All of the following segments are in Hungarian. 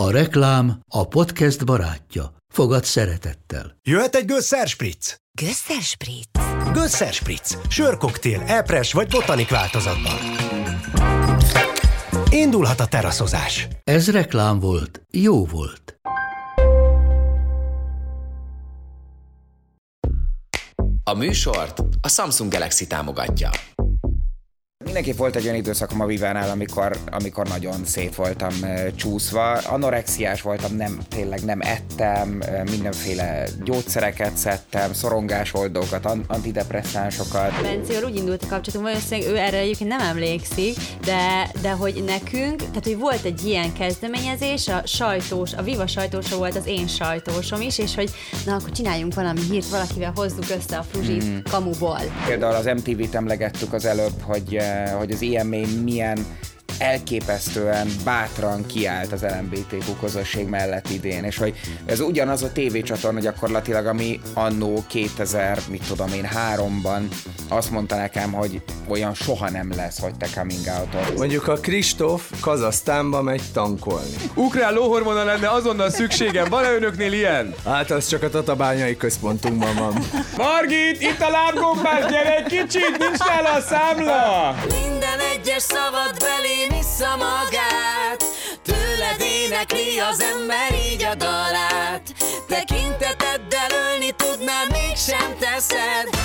A reklám a podcast barátja. Fogad szeretettel. Jöhet egy Gösser Spritz? Gösser Spritz. Gösser Spritz. Sörkoktél, epres vagy botanik változatban. Indulhat a teraszozás. Ez reklám volt, jó volt. A műsort a Samsung Galaxy támogatja. Mindenképp volt egy olyan időszakom a Vivánál, amikor, amikor nagyon szét voltam csúszva. Anorexiás voltam, nem, tényleg nem ettem, mindenféle gyógyszereket szedtem, szorongásoldókat, an- antidepresszánsokat. Bencivel úgy indult a kapcsolatunk, valószínűleg ő erre egyébként nem emlékszik, de, de hogy nekünk, tehát hogy volt egy ilyen kezdeményezés, a sajtós, a Viva sajtósa volt az én sajtósom is, és hogy na akkor csináljunk valami hírt, valakivel hozzuk össze a fruzsit mm. kamuból. Például az MTV-t emlegettük az előbb, hogy, hogy az IMA milyen elképesztően bátran kiállt az LMBTQ közösség mellett idén, és hogy ez ugyanaz a tévécsatorna gyakorlatilag, ami annó 2000, mit tudom én, háromban azt mondta nekem, hogy olyan soha nem lesz, hogy te coming out Mondjuk a Kristóf Kazasztánba megy tankolni. Ukrán lóhormona lenne azonnal szükségem. Van-e önöknél ilyen? Hát az csak a Tatabányai központunkban van. Margit, itt a lábgombás, gyere egy kicsit, nincs nála a számla! Minden egyes szavad belém issza magát. Tőled énekli az ember így a dalát. Tekinteteddel ölni tudnál, mégsem teszed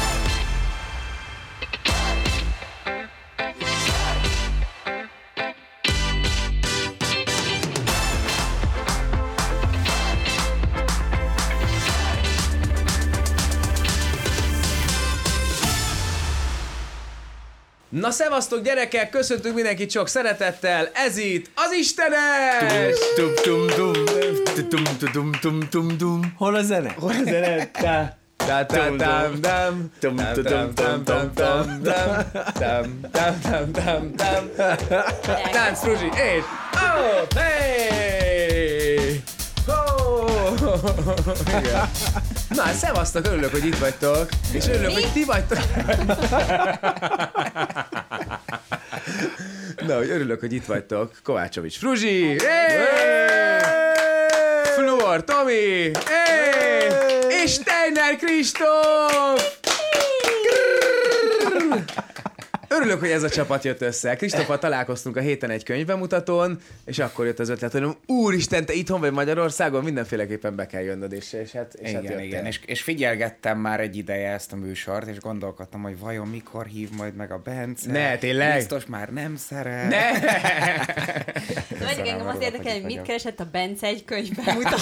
Na szevasztok gyerekek, köszöntünk mindenkit sok szeretettel, ez itt az Istenes! Tum tum tum tum tum tum tum tum tum Hol a zene? Hol a zene? Tá, tá, tá, tum, tám, tum, tám, tum, tám, tám, tám, tám, tám, tám, tám. Tánc, Fruzsi, és... Oh, hey! Oh! Igen. Na, szevasztok, örülök, hogy itt vagytok, és örülök, hogy ti vagytok. Na, hogy örülök, hogy itt vagytok. Kovácsovics Fruzsi! Hey! Fluor Tomi! Hey! És Steiner Kristóf! Örülök, hogy ez a csapat jött össze. Kristóffal találkoztunk a héten egy könyvbemutatón, és akkor jött az ötlet, hogy úristen, te itthon vagy Magyarországon, mindenféleképpen be kell jönnöd, és, és hát, és hát igen, jöttél. igen. És, és figyelgettem már egy ideje ezt a műsort, és gondolkodtam, hogy vajon mikor hív majd meg a Bence. Ne, tényleg? Biztos már nem szeret. Ne! De vagy engem azt örülök, érdekel, hogy mit keresett a Bence egy könyvben mutató.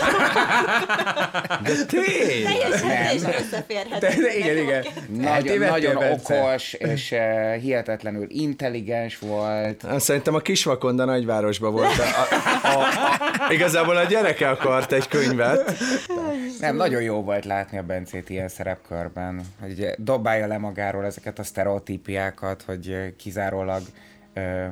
Tény! Teljesen, teljesen. De, de igen, igen. Nagyon, nagyon okos, és uh, hihetetlenül intelligens volt. Szerintem a Kisvakonda nagyvárosban volt. A, a, a, igazából a gyereke akart egy könyvet. Nem, nagyon jó volt látni a Bencét ilyen szerepkörben, hogy dobálja le magáról ezeket a sztereotípiákat, hogy kizárólag uh,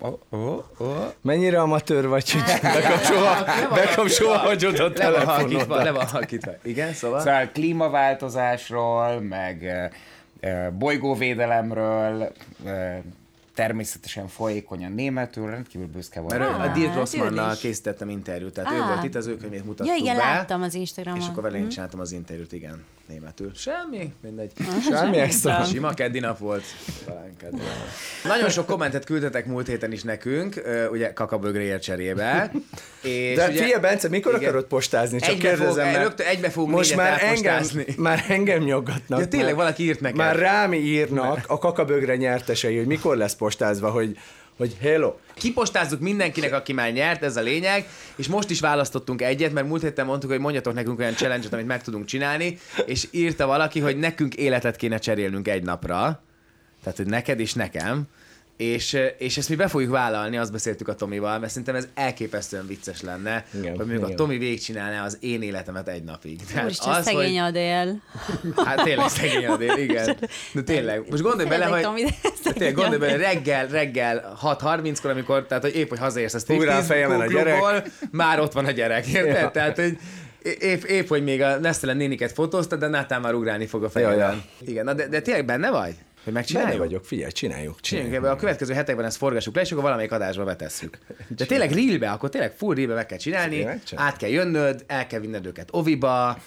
oh, oh, oh. Mennyire amatőr vagy, hogy bekap soha, bekap soha hagyod a Le van halkítva, telefonodat. le van halkítva. Igen, szóval? Szóval klímaváltozásról, meg uh, bolygóvédelemről, uh, természetesen folyékonyan németül, rendkívül büszke volt. Mert Ah, a Dirk hát Rossmannnal ő készítettem interjút, tehát ő Ah. volt itt, az ő könyvét mutattuk Ja, igen, be. láttam az Instagramon. És akkor vele én Mhm. csináltam az interjút, igen, németül. Semmi, mindegy. Semmi extra. Sima keddi nap volt. Talán keddi nap. Nagyon sok kommentet küldtetek múlt héten is nekünk, ugye kakabögréért cserébe. És De ugye, figyelj, Bence, mikor igen. akarod postázni? Csak Egybe fog- kérdezem, mert rögtön egybe fogunk most már engem, már engem nyaggatnak. Ja, tényleg, már, valaki írt neked. Már rám írnak a kakabögre nyertesei, hogy mikor lesz postázva, hogy, hogy hello. Kipostázzuk mindenkinek, aki már nyert, ez a lényeg, és most is választottunk egyet, mert múlt héten mondtuk, hogy mondjatok nekünk olyan challenge-et, amit meg tudunk csinálni, és írta valaki, hogy nekünk életet kéne cserélnünk egy napra, tehát hogy neked és nekem, és, és ezt mi be fogjuk vállalni, azt beszéltük a Tomival, mert szerintem ez elképesztően vicces lenne, Igen, hogy mondjuk a igen. Tomi végigcsinálná az én életemet egy napig. Tehát Úristen, szegény Adél. hogy, hát tényleg szegény Adél, igen. De tényleg, most gondolj bele, hogy... Tomi, de tényleg gondolj bele, Adél. reggel, reggel 6.30-kor, amikor, tehát hogy épp, hogy hazaérsz a a striptease fejemen a gyerek. klubból, már ott van a gyerek, érted? Ja. Tehát, hogy épp, épp, hogy még a Nesztelen néniket fotóztad, de Nátán már ugrálni fog a fejemen. Ja, ja. Igen, na de, de tényleg benne vagy? Hogy Benne megcsináljuk? vagyok, figyelj, csináljuk. Csináljuk. ebbe a következő hetekben ezt forgassuk le, és akkor valamelyik adásba betesszük. De tényleg reelbe, akkor tényleg full reelbe meg kell csinálni, csináljuk. át kell jönnöd, el kell vinned őket oviba,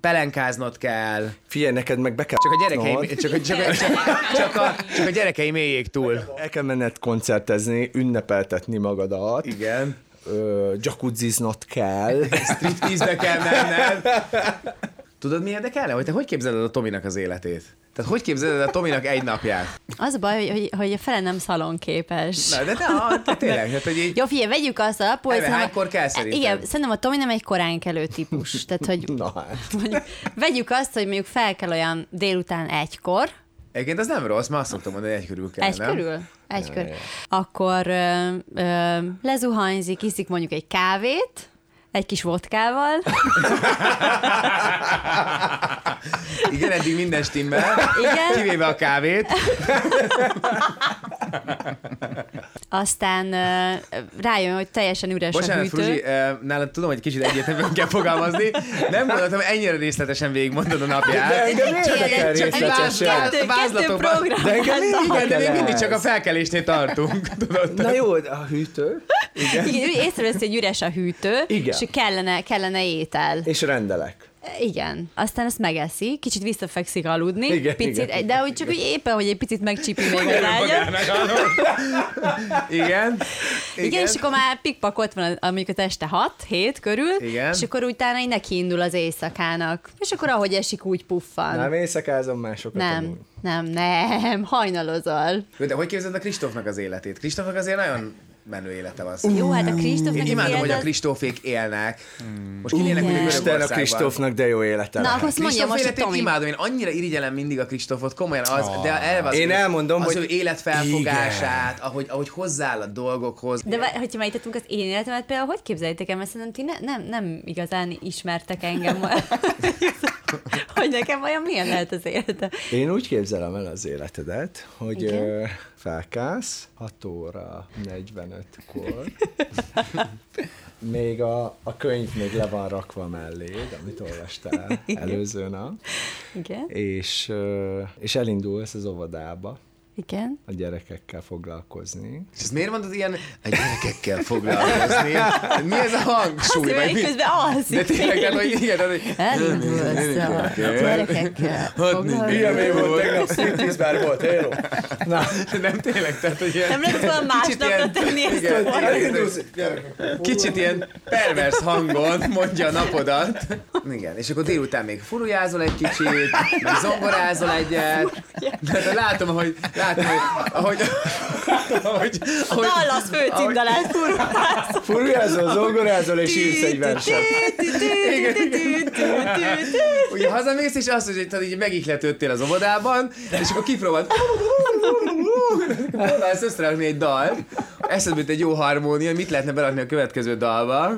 pelenkáznod kell. Figyelj, neked meg be kell... Csak a gyerekeim, csak, a- csak, a- csak, csak, a, csak a gyerekeim éljék túl. El kell menned koncertezni, ünnepeltetni magadat. Igen. Ö, jacuzziznod kell. Striptease-be kell menned. Tudod, mi érdekelne? Hogy te hogy képzeled a Tominak az életét? Tehát hogy képzeled a Tominak egy napját? Az a baj, hogy, hogy, hogy a fele nem szalonképes. Na, de, de, de tényleg, hát, hogy így, Jó, figyelj, vegyük azt alapul, hogy szerintem- hánykor kell szerinted? Igen, szerintem a Tomi nem egy korán kelő típus. Tehát, hogy Na hát. mondjuk, vegyük azt, hogy mondjuk fel kell olyan délután egykor, egyébként az nem rossz, mert azt szoktam mondani, hogy egy körül kell, egy nem? körül? Egy körül. Akkor ö, ö, lezuhanyzik, iszik mondjuk egy kávét, egy kis vodkával, Igen, eddig minden stimmel. Igen. Kivéve a kávét. aztán ö, rájön, hogy teljesen üres a Bocsánat, hűtő. Fruzsi, eh, nálad tudom, hogy kicsit egyértelműen kell fogalmazni. Nem gondoltam, hogy ennyire részletesen végigmondod a napját. De engem Csak részletesen. kettő, program. De engem Igen, de még mindig csak a felkelésnél tartunk. Tudod? Na jó, a hűtő. Igen. Igen, ő észreveszi, hogy üres a hűtő, Igen. és kellene, kellene étel. És rendelek. Igen. Aztán ezt megeszi, kicsit visszafekszik aludni, Igen, picit, igen. de hogy csak úgy éppen, hogy egy picit megcsipi még az ágyat. Igen. Igen. Igen, és akkor már pikpak ott van, mondjuk az este 6-7 körül, Igen. és akkor utána így neki indul az éjszakának. És akkor ahogy esik, úgy puffan. Nem éjszakázom másokat. nem, amúgy. nem, nem, hajnalozol. De hogy képzeled a Kristófnak az életét? Kristófnak azért nagyon menő élete van. Jó, hát a Én Kristófnak az imádom, hogy a Kristófék élnek. Most kilnének Igen. mondjuk Isten a. Kristófnak, de jó élete Na, lehet. azt mondja most a életét Tomi. imádom, én annyira irigyelem mindig a Kristófot, komolyan, az, de eleve az, Én ő- elmondom, az hogy- ő életfelfogását, ahogy, ahogy hozzááll a dolgokhoz. De vá- hogyha már itt az én életemet, például hogy képzeljétek el, mert szerintem ti ne, nem, nem igazán ismertek engem, hogy nekem olyan milyen lehet az élete. Én úgy képzelem el az életedet, hogy Igen? ö, felkász 6 óra 45-kor, még a, a könyv még le van rakva melléd, amit olvastál előző nap, Igen, és, és elindulsz az óvodába igen. a gyerekekkel foglalkozni. És ezt miért mondod ilyen a gyerekekkel foglalkozni? Mi ez a hangsúly? Hogy mi? közben alszik. De tényleg, tehát, hogy igen, hogy Elindulsz a gyerekekkel. foglalkozni. Ilyen még volt tegnap striptease bar volt, hello. Na, nem tényleg, tehát, hogy ilyen, Nem lehet volna másnapra tenni ezt a kicsit ilyen pervers hangon mondja a napodat. Igen, és akkor délután még furujázol egy kicsit, meg zongorázol egyet. De látom, hogy, hogy, ahogy, ahogy, ahogy, Dallas főcímdalát furulás. furujázol, zongorázol, és írsz egy verset. Ugye hazamész, és azt mondja, hogy így megihletődtél az óvodában, és akkor kipróbáld. Próbálsz összerakni egy dalt, eszedbe egy jó harmónia, mit lehetne berakni a következő dalba.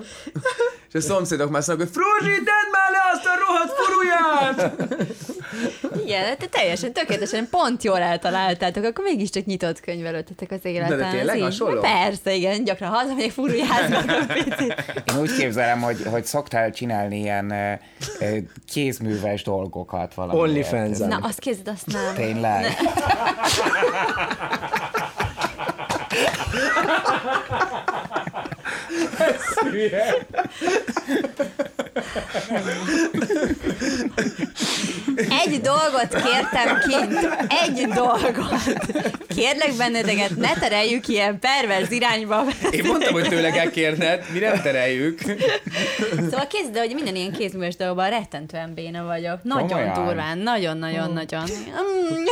És a szomszédok már szólnak, hogy Fruzsi, tedd már le azt a rohadt furuját! Igen, te teljesen tökéletesen pont jól eltaláltátok, akkor mégiscsak nyitott könyv előttetek az életen. De- de tényleg hasonló? Na Persze, igen, gyakran hazamegyek furujáznak. Én úgy képzelem, hogy, hogy szoktál csinálni ilyen ö, ö, kézműves dolgokat valami. OnlyFans-en. Na, azt kézed, azt nem. Tényleg? Egy dolgot kértem kint. Egy dolgot. Kérlek benneteket, ne tereljük ilyen perverz irányba. Én mondtam, hogy tőle kell kérned, mi nem tereljük. Szóval kézd, de hogy minden ilyen kézműves dolgokban rettentően béna vagyok. Nagyon Komolyan? durván, nagyon-nagyon-nagyon. Mm.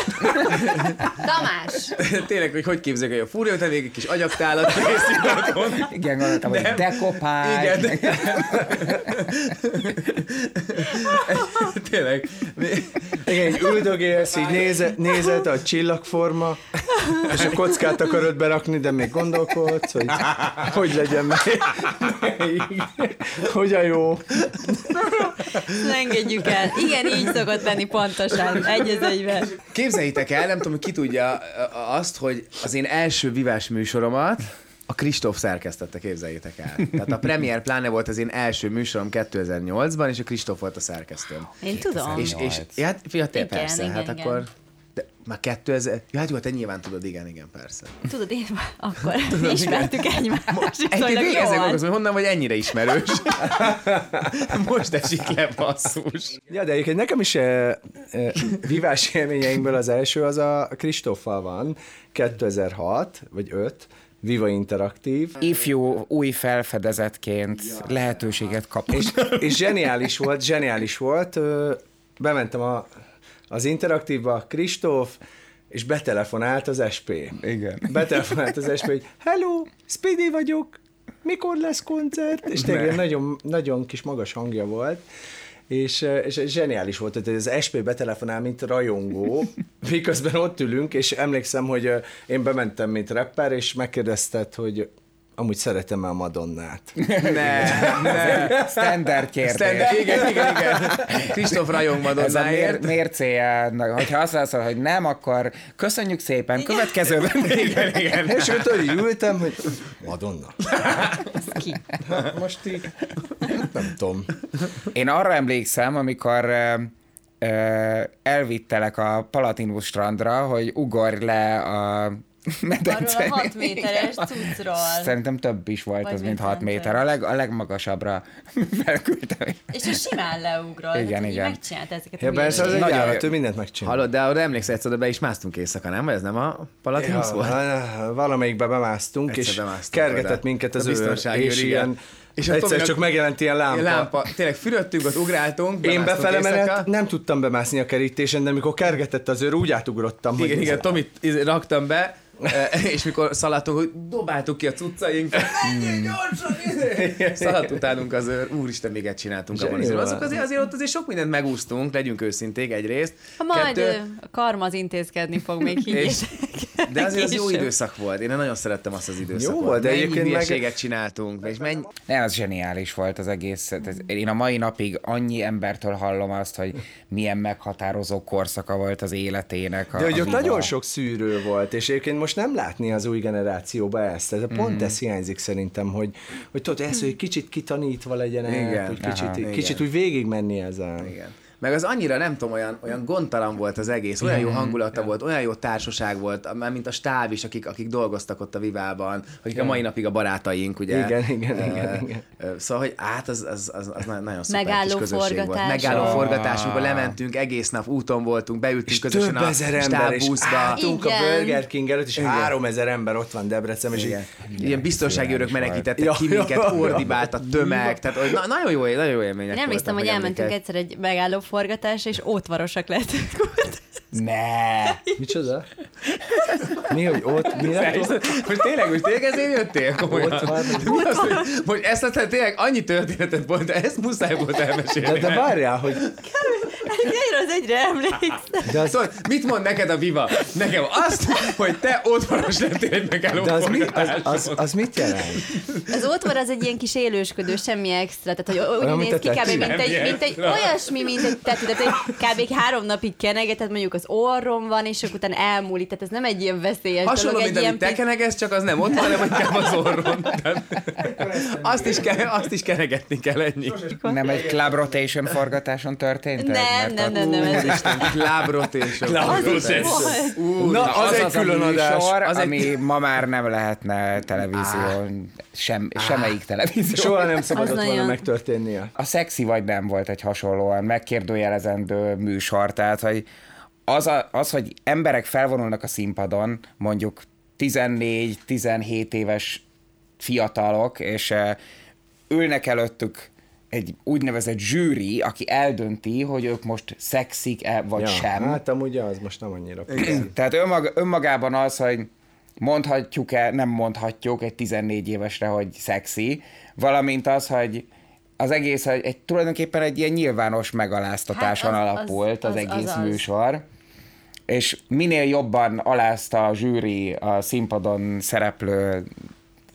Tamás! Tényleg, hogy hogy képzeljük, hogy a fúrió te végig kis agyaktálat készít. Igen, gondoltam, hogy dekopágy. Igen, de... Tényleg. Igen, így üldögélsz, így nézed, nézed a csillagforma, és a kockát akarod berakni, de még gondolkodsz, hogy hogy legyen meg. Hogy a jó. Ne engedjük el. Igen, így szokott lenni pontosan. Egy az egyben. Képzeljétek el, nem tudom, hogy ki tudja azt, hogy az én első vivás műsoromat a Kristóf szerkesztette, képzeljétek el. Tehát a Premier pláne volt az én első műsorom 2008-ban, és a Kristóf volt a szerkesztőm. Én tudom. És, és ja, hát, fia, te Igen, persze, igen, hát igen. akkor... De Már 2000... Ja, hát jó, te nyilván tudod, igen, igen, persze. Tudod, én akkor ismertük egymást. Egyébként ezzel jól. gondolkozom, hogy honnan vagy ennyire ismerős. Most esik le basszus. Ja, de egyébként nekem is e, e, vívás élményeinkből az első az a Kristóffal van, 2006 vagy 5, Viva Interaktív. Ifjú, új felfedezetként lehetőséget kap. És, és zseniális volt, zseniális volt. Bementem a, az Interaktívba, Kristóf, és betelefonált az SP. Igen. Betelefonált az SP, hogy hello, Speedy vagyok, mikor lesz koncert? És tényleg nagyon, nagyon kis magas hangja volt. És, és zseniális volt, hogy az SP betelefonál, mint rajongó, miközben ott ülünk, és emlékszem, hogy én bementem, mint rapper, és megkérdezted, hogy amúgy szeretem a Madonnát. Ne, ne. Standard kérdés. Standard, igen, igen, igen. Kristóf rajong Ez a mér, Madonnáért. mércéje, na, hogyha azt válaszol, hogy nem, akkor köszönjük szépen, következőben. Igen, igen. És ott hogy ültem, hogy Madonna. Ki? Most így, nem tudom. Én arra emlékszem, amikor elvittelek a Palatinus strandra, hogy ugorj le a Arról medence. a 6 méteres cuccról. Szerintem több is volt Vagy az, mint mit 6 mentél? méter. A, leg, a legmagasabbra felküldtem. És ő simán leugrott. Igen, így igen. Megcsinált ezeket Ja, a persze, az egy Nagyon állat, ő mindent megcsinál. Hallod, de arra emlékszel, egyszer be is másztunk éjszaka, nem? Vagy ez nem a Palatinus Ja, volt? ha- valamelyikbe bemásztunk, Egyszer és bemásztunk kergetett oda. minket az biztonsági és ilyen, És egyszer Tominak- csak megjelent ilyen lámpa. Lámpa. Tényleg fürödtünk, ott ugráltunk, Én befele menet nem tudtam bemászni a kerítésen, de mikor kergetett az őr, úgy átugrottam, Igen, igen, Tomit izé raktam be, eh, és mikor szaladtunk, hogy dobáltuk ki a cuccainkat, menjél gyorsan, izé! Szaladt utánunk az őr, úristen, még egy csináltunk abban az Zseni időben. volt. Azok azért, azért ott azért sok mindent megúsztunk, legyünk őszinték egyrészt. Ha majd Kettő, a karma az intézkedni fog még és, higgyétek. de azért az jó időszak volt. Én nagyon szerettem azt az időszakot. Jó volt, de egyébként meg- csináltunk, és mennyi... Ne, az zseniális volt az egész. Én a mai napig annyi embertől hallom azt, hogy milyen meghatározó korszaka volt az életének. A, De hogy ott nagyon sok szűrő volt, és egyébként most nem látni az új generációba ezt. Tehát pont Mhm. ez hiányzik szerintem, hogy, hogy tudod, ez, hogy kicsit kitanítva legyenek, Igen, hogy kicsit, aha, kicsit igen. úgy végigmenni ezen. Igen. Meg az annyira, nem tudom, olyan, olyan gondtalan volt az egész, olyan jó hangulata volt, olyan jó társaság volt, már mint a stáb is, akik, akik dolgoztak ott a Vivában, akik a mai napig a barátaink, ugye? Igen, igen, Ö, igen, igen. Szóval, hogy át, az, az, az, az na- nagyon szuper Megálló kis közösség volt. forgatások. Megálló forgatásunkba lementünk, egész nap úton voltunk, beültünk És közösen több a ezer ember, és stábbuszba. álltunk a. Burger King előtt, és Igen. három ezer ember ott van Debrecen, és így, Igen. Ilyen biztonsági őrök menekítettek Ja, ki minket, ja. ordibált a tömeg, tehát nagyon jó, nagyon jó élmények Én emlékszem, hogy elmentünk egyszer egy megálló forgatásra, és ótvarosak lettünk ott. Ne! micsoda? Mi, hogy ott, mi? Most tényleg, most tényleg ezért jöttél komolyan? Ott van. Mi az, hogy, hogy ezt aztán tényleg annyi történetet volt, de ezt muszáj volt elmesélni. De, de várjál, hogy Egyre az egyre emlékszem. de az, Szóval, mit mond neked a Viva? Nekem azt, hogy te otthvaros lettél egy megálló de az, mi, az, az, az, mit jelent? Az ótvar az egy ilyen kis élősködő, semmi extra, tehát hogy úgy néz ki kb. mint egy, mint egy olyasmi, mint egy tetű, tehát egy kb. három napig kenegetett, mondjuk az orrom van, és akkor utána elmúlik, tehát ez nem egy ilyen veszélyes Hasonló, dolog, mint egy amit te kenegesz, csak az nem ott van, hanem inkább az orron. Azt, is ke, azt is kenegetni kell ennyi. Nem egy Club Rotation forgatáson történt? Nem, nem, nem, nem, ez Club rotation. az volt. Ú, Na, az az egy az külön adás. Az ami ma már nem lehetne televízión, sem, semmelyik televízió. Soha nem szabadott Az volna megtörténnie. A szexi vagy nem volt egy hasonlóan megkérdőjelezendő műsor, tehát hogy az, a, az, hogy emberek felvonulnak a színpadon, mondjuk 14-17 éves fiatalok, és eh, ülnek előttük egy úgynevezett zsűri, aki eldönti, hogy ők most szexik-e vagy Ja, sem. Hát amúgy az most nem annyira. Tehát önmaga, önmagában az, hogy mondhatjuk-e, nem mondhatjuk egy 14 évesre, hogy szexi, valamint az, hogy az egész egy, egy tulajdonképpen egy ilyen nyilvános megaláztatáson Hát az- alapult az, az- az, az- egész az az. műsor, és minél jobban alázta a zsűri a színpadon szereplő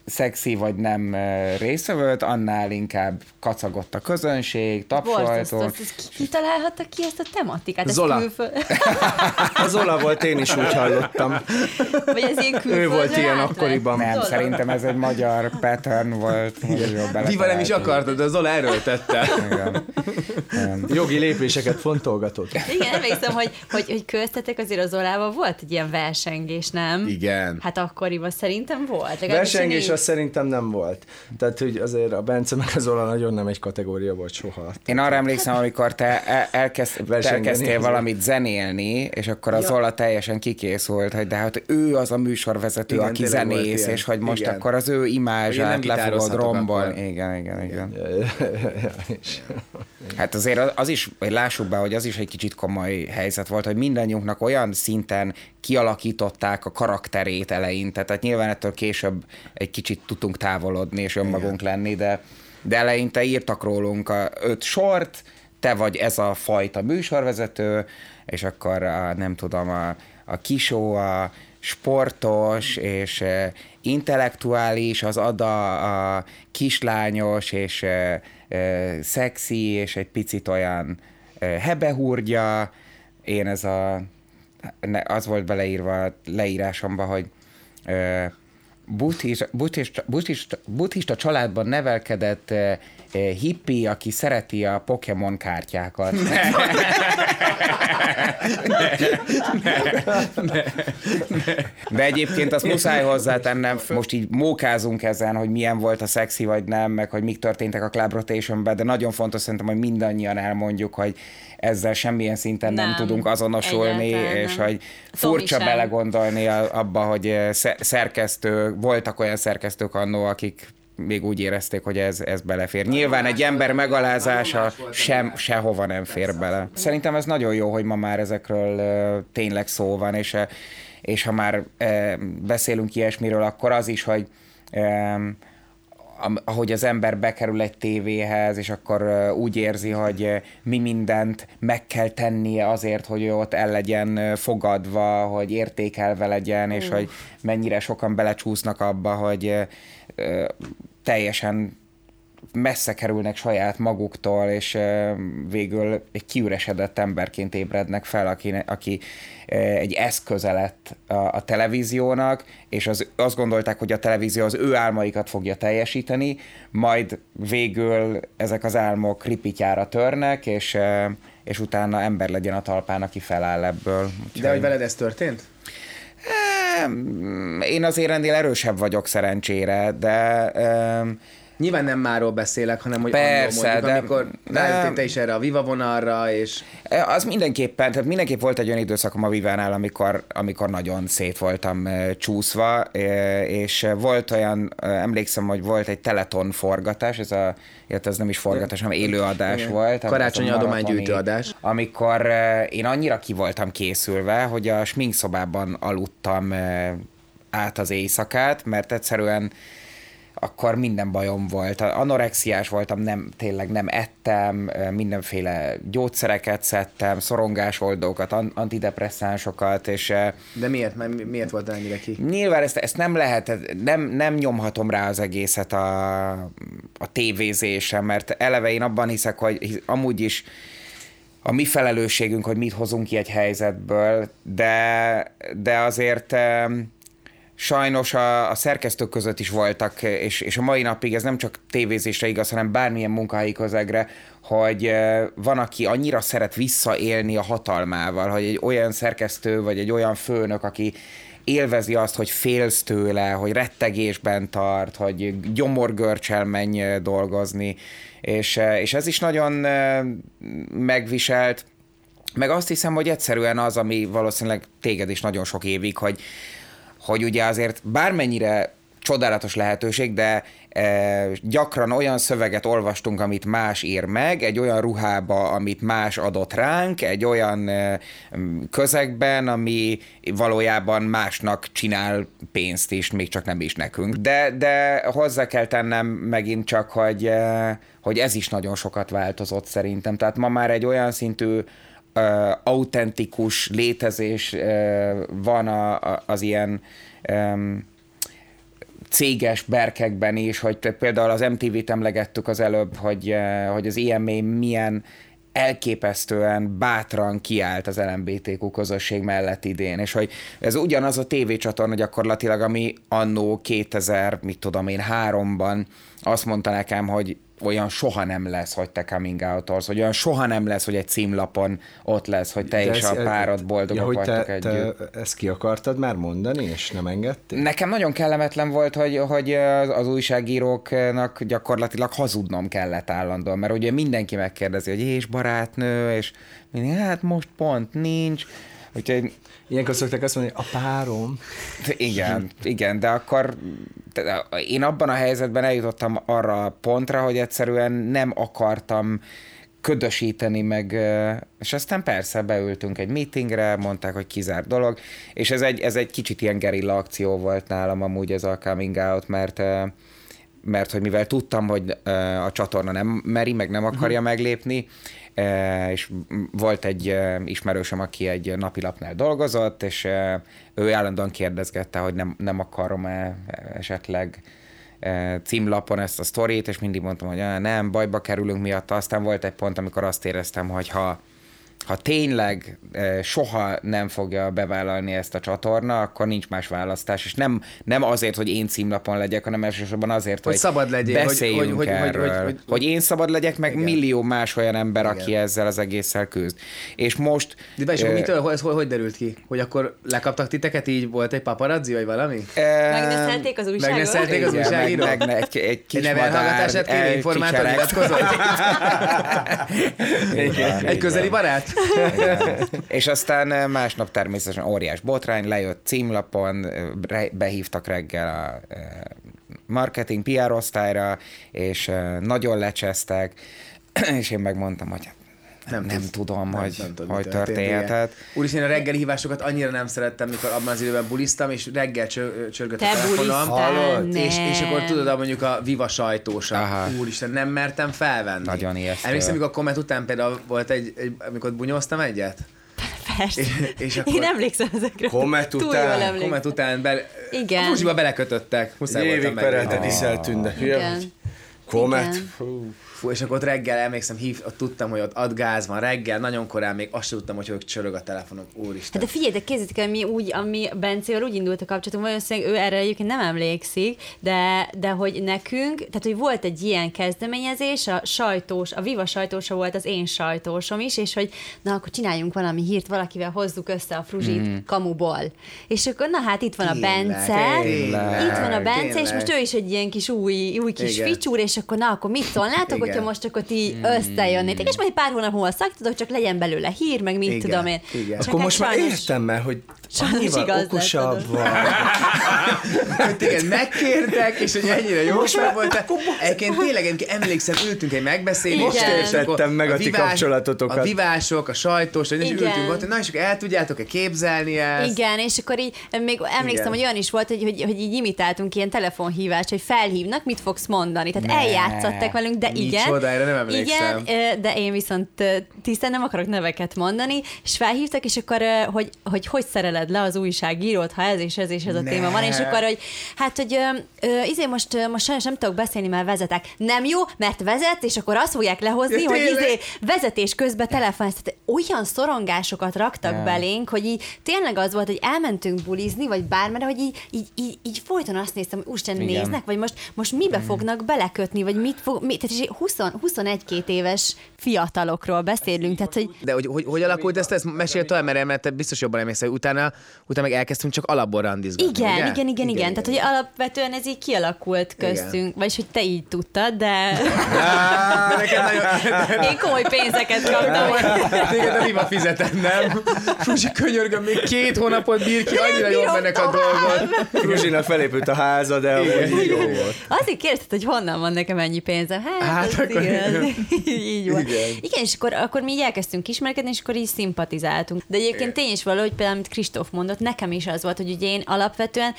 szexi vagy nem részvevőt, annál inkább kacagott a közönség. Ez Ki találhatta ki ezt a tematikát? Ez Zola. külföld- Az Ola volt, én is úgy hallottam. Vagy ez ilyen Ő volt ilyen átvett? akkoriban. Nem, Zola. szerintem ez egy magyar pattern volt. Diva nem is beletaláltunk. akarta, de Zola erőltette. Igen. Jogi lépéseket fontolgatott. Igen, emlékszem, hogy, hogy, hogy köztetek azért az Zolával volt egy ilyen versengés, nem? Igen. Hát akkoriban szerintem volt. Versengés így- az szerintem nem volt. Tehát, hogy azért a Bence meg az Ola nagyon nem egy kategória volt soha. Én arra emlékszem, amikor te el- elkezd, te elkezdtél valamit zenélni, és akkor az Zola teljesen kikészült, hogy de hát ő az a műsorvezető, Igen, aki zenész, és hogy most Igen. akkor az ő imázsát le fogod rombolni. akkor. Igen, igen, igen. És- Hát azért az- is, hogy lássuk be, hogy az is egy kicsit komoly helyzet volt, hogy mindannyiunknak olyan szinten kialakították a karakterét eleinte, tehát nyilván ettől később egy kicsit tudtunk távolodni és önmagunk lenni, de, de eleinte írtak rólunk a öt sort, te vagy ez a fajta műsorvezető, és akkor a, nem tudom, a, a kisó, a sportos és eh, intellektuális, az ada a kislányos és eh, szexi, és egy picit olyan eh, hebehúrgya. Én ez a, az volt beleírva a leírásomba, hogy buddhista, buddhista, buddhista, buddhista családban nevelkedett hippi, aki szereti a Pokémon kártyákat. De egyébként azt muszáj hozzátennem, most így mókázunk ezen, hogy milyen volt a szexi vagy nem, meg hogy mik történtek a Club Rotation-ben, de nagyon fontos szerintem, hogy mindannyian elmondjuk, hogy ezzel semmilyen szinten nem, nem tudunk azonosulni, egyáltalán és nem. hogy furcsa belegondolni abba, hogy sze- szerkesztő, voltak olyan szerkesztők annó, akik még úgy érezték, hogy ez, ez belefér. Nyilván egy ember megalázása sem, sehova nem fér bele. Szerintem ez nagyon jó, hogy ma már ezekről tényleg szó van, és, és ha már beszélünk ilyesmiről, akkor az is, hogy ahogy az ember bekerül egy tévéhez, és akkor úgy érzi, hogy mi mindent meg kell tennie azért, hogy ott el legyen fogadva, hogy értékelve legyen, és hogy mennyire sokan belecsúsznak abba, hogy teljesen messze kerülnek saját maguktól, és végül egy kiüresedett emberként ébrednek fel, aki, aki egy eszköze lett a, a televíziónak, és az, azt gondolták, hogy a televízió az ő álmaikat fogja teljesíteni, majd végül ezek az álmok ripityára törnek, és, és utána ember legyen a talpán, aki feláll ebből. De hogy veled ez történt? Én azért ennél erősebb vagyok szerencsére, de um, Nyilván nem máról beszélek, hanem hogy Persze, mondjuk, de- amikor de- te is erre a Viva vonalra, és az mindenképpen, tehát mindenképp volt egy olyan időszakom a Vivánál, amikor, amikor nagyon szét voltam eh, csúszva, eh, és volt olyan, emlékszem, hogy volt egy teleton forgatás, ez a, illetve ez nem is forgatás, hanem élőadás Igen. volt. Karácsonyi adománygyűjtő adás. Amikor én annyira ki voltam készülve, hogy a sminkszobában aludtam át az éjszakát, mert egyszerűen akkor minden bajom volt. Anorexiás voltam, nem, tényleg nem ettem, mindenféle gyógyszereket szedtem, szorongásoldókat, an- antidepresszánsokat, és de miért? Miért volt ennyire ki? Nyilván ezt, ezt nem lehet, nem, nem nyomhatom rá az egészet a, a tévézésem, mert eleve én abban hiszek, hogy amúgy is a mi felelősségünk, hogy mit hozunk ki egy helyzetből, de, de azért sajnos a, a szerkesztők között is voltak, és, és a mai napig ez nem csak tévézésre igaz, hanem bármilyen munkahelyi közegre, hogy van, aki annyira szeret visszaélni a hatalmával, hogy egy olyan szerkesztő, vagy egy olyan főnök, aki élvezi azt, hogy félsz tőle, hogy rettegésben tart, hogy gyomorgörcsel menj dolgozni, és, és ez is nagyon megviselt, meg azt hiszem, hogy egyszerűen az, ami valószínűleg téged is nagyon sok évig, hogy, hogy ugye azért bármennyire csodálatos lehetőség, de e, gyakran olyan szöveget olvastunk, amit más ír meg, egy olyan ruhába, amit más adott ránk, egy olyan e, közegben, ami valójában másnak csinál pénzt is, még csak nem is nekünk. De, de hozzá kell tennem megint csak, hogy, e, hogy ez is nagyon sokat változott szerintem. Tehát ma már egy olyan szintű autentikus létezés van a, az ilyen öm, céges berkekben is, hogy például az MTV-t emlegettük az előbb, hogy, hogy az IMA milyen elképesztően bátran kiállt az LMBTQ közösség mellett idén, és hogy ez ugyanaz a tévécsatorna gyakorlatilag, ami annó 2000, mit tudom én, háromban azt mondta nekem, hogy olyan soha nem lesz, hogy te coming out hogy olyan soha nem lesz, hogy egy címlapon ott lesz, hogy te De és ez- a párod boldogok ja, hogy vagytok te, együtt. te ezt ki akartad már mondani, és nem engedtél? Nekem nagyon kellemetlen volt, hogy, hogy az az újságíróknak gyakorlatilag hazudnom kellett állandóan, mert ugye mindenki megkérdezi, hogy és barátnő, és mindig, hát most pont nincs. Úgyhogy Ilyenkor szokták azt mondani, a párom. igen, igen, de akkor de én abban a helyzetben eljutottam arra a pontra, hogy egyszerűen nem akartam ködösíteni meg, és aztán persze beültünk egy meetingre, mondták, hogy kizár dolog, és ez egy, ez egy kicsit ilyen gerilla akció volt nálam amúgy ez a coming out, mert mert hogy mivel tudtam, hogy a csatorna nem meri, meg nem akarja meglépni, ö, és volt egy ö, ismerősöm, aki egy napilapnál dolgozott, és ö, ő állandóan kérdezgette, hogy nem, nem akarom-e esetleg címlapon ezt a sztorit, és mindig mondtam, hogy "Á, nem, bajba kerülünk miatt. Aztán volt egy pont, amikor azt éreztem, hogy ha ha tényleg eh, soha nem fogja bevállalni ezt a csatorna, akkor nincs más választás, és nem, nem azért, hogy én címlapon legyek, hanem elsősorban azért, hogy, szabad legyél, hogy- beszéljünk hogy- hogy- hogy- erről, hogy- hogy, hogy- én szabad legyek, meg Igen. millió más olyan ember, aki ezzel az egésszel küzd. És most... De és akkor eh, mitől, ez hogy, hogy derült ki? Hogy akkor lekaptak titeket, így volt egy paparazzi, vagy valami? eh, Megneszelték az újságot? Megneszelték az igen, újságíró? Meg, meg, egy, egy kis Egy madár nevelhallgatását kérni, informátor nyilatkozott? Igen, Egy közeli igen. barát? És aztán eh, másnap természetesen óriás botrány, lejött címlapon, eh, behívtak reggel a eh, marketing PR osztályra, és nagyon lecsesztek, és én megmondtam, hogy nem, nem, tudsz. tudom, Nem- hogy, nem mi hogy történhetett. Úristen, a reggeli hívásokat annyira nem szerettem, mikor abban az időben buliztam, és reggel csö- csörgött a Te telefonom. bulisztál, És, és akkor nem. tudod, mondjuk a Viva sajtósa. Aha. Úristen, nem mertem felvenni. Nagyon ijesztő. Emlékszem, amikor a komment után például volt egy, egy amikor bunyóztam egyet? Persze. És, és akkor Én emlékszem ezekre. Komment Túl után? a komment után be, Igen. a belekötöttek. Muszáj Évig megnézni. iszel tünde. Igen. Komet. Igen. Fú, és akkor ott reggel emlékszem, hív, ott tudtam, hogy ott adgáz van reggel, nagyon korán még azt tudtam, hogy ők csörög a telefonom. Úristen. Hát de figyelj, de kézzétek el, mi úgy, ami Bencével úgy indult a kapcsolatunk, valószínűleg ő erre egyébként nem emlékszik, de, de hogy nekünk, tehát hogy volt egy ilyen kezdeményezés, a sajtós, a Viva sajtósa volt az én sajtósom is, és hogy na akkor csináljunk valami hírt, valakivel hozzuk össze a fruzsit mm. kamuból. És akkor na hát itt van a Tényleg, Bence, tényleg, itt van a Bence, és tényleg. most ő is egy ilyen kis új, új kis Igen. ficsúr, és akkor na akkor mit szólnátok. Hogyha most akkor ti összejönnétek, és majd egy pár hónap múlva szaktatok, csak legyen belőle hír, meg mit Igen, tudom én. igen. Csak Akkor hát most már sajnos- értem, mert hogy annyival okosabb vagy. hogy téged megkértek, és hogy ennyire jó meg voltál. Egyébként tényleg egyébként emlékszem, ültünk egy megbeszélésre. Most értettem meg a ti kapcsolatotokat. A vivások, a sajtós, és Igen. ültünk ott, hogy na és el tudjátok-e képzelni ezt? Igen, és akkor így még emlékszem, Igen. hogy olyan is volt, hogy, hogy, hogy így imitáltunk ilyen telefonhívást, hogy felhívnak, mit fogsz mondani. Tehát eljátszottak velünk, de igen. Micsoda, erre nem emlékszem. Igen, de én viszont tisztán nem akarok neveket mondani, és felhívtak, és akkor, hogy hogy, hogy szereled le az újságírót, ha ez és ez és ez a Ne. téma van, és akkor, hogy hát, hogy izé most, most sajnos nem tudok beszélni, mert vezetek. Nem jó, mert vezet, és akkor azt fogják lehozni, Ja, hogy izé vezetés közben. Tehát olyan szorongásokat raktak Ja. belénk, hogy így tényleg az volt, hogy elmentünk bulizni, vagy bármere, hogy így, így, így, így folyton azt néztem, hogy úristen néznek, vagy most, most mibe fognak belekötni, vagy mit fog, mi, tehát is 20, 21-2 éves fiatalokról beszélünk, tehát hogy De hogy, hogy, hogy alakult ezt, ezt mesél tovább, mert, mert te biztos jobban emlékszel, utána, utána meg elkezdtünk csak alapból randizgatni, igen, ugye? igen, igen, igen, Tehát, hogy alapvetően ez így kialakult köztünk, vagyis hogy te így tudtad, de De neked nagyon... én komoly pénzeket kaptam. Téged a Viva fizetett, nem? Fruzsi, könyörgöm, még két hónapot bír ki, annyira jól mennek a dolgok. Fruzsinak felépült a háza, de jó volt. Azért kérdezted, hogy honnan van nekem ennyi pénzem. Hát hát akkor- igen, így van. Igen. Igen, igen és akkor, akkor mi így elkezdtünk ismerkedni, és akkor így szimpatizáltunk. De egyébként tény is valahogy például, amit Kristóf mondott, nekem is az volt, hogy ugye én alapvetően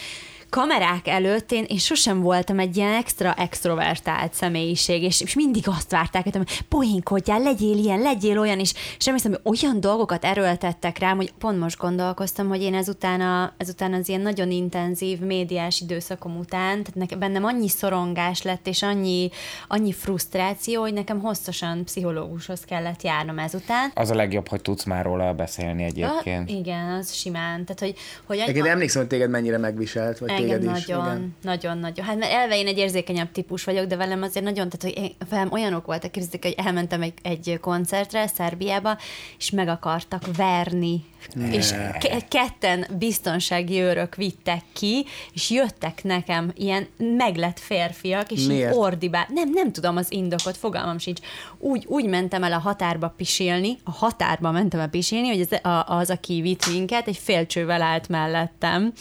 kamerák előtt én, én sosem voltam egy ilyen extra extrovertált személyiség, és, és mindig azt várták, hogy poénkodjál, legyél ilyen, legyél olyan, és, és emlékszem, hogy olyan dolgokat erőltettek rám, hogy pont most gondolkoztam, hogy én ezután, a, ezután az ilyen nagyon intenzív médiás időszakom után, tehát nekem, bennem annyi szorongás lett, és annyi, annyi frusztráció, hogy nekem hosszasan pszichológushoz kellett járnom ezután. Az a legjobb, hogy tudsz már róla beszélni egyébként. A, igen, az simán. Tehát, hogy, hogy Egyébként emlékszem, hogy téged mennyire megviselt, vagy téged is. nagyon, nagyon, nagyon. Hát mert elve én egy érzékenyebb típus vagyok, de velem azért nagyon, tehát hogy én, velem olyanok voltak, képzeljétek, hogy elmentem egy, egy koncertre Szerbiába, és meg akartak verni. Ne. És ke- ketten biztonsági őrök vittek ki, és jöttek nekem ilyen meglett férfiak, és Miért? így ordibál. Nem, nem tudom az indokot, fogalmam sincs. Úgy, úgy mentem el a határba pisilni, a határba mentem el pisilni, hogy az, a, az aki vitt minket, egy félcsővel állt mellettem,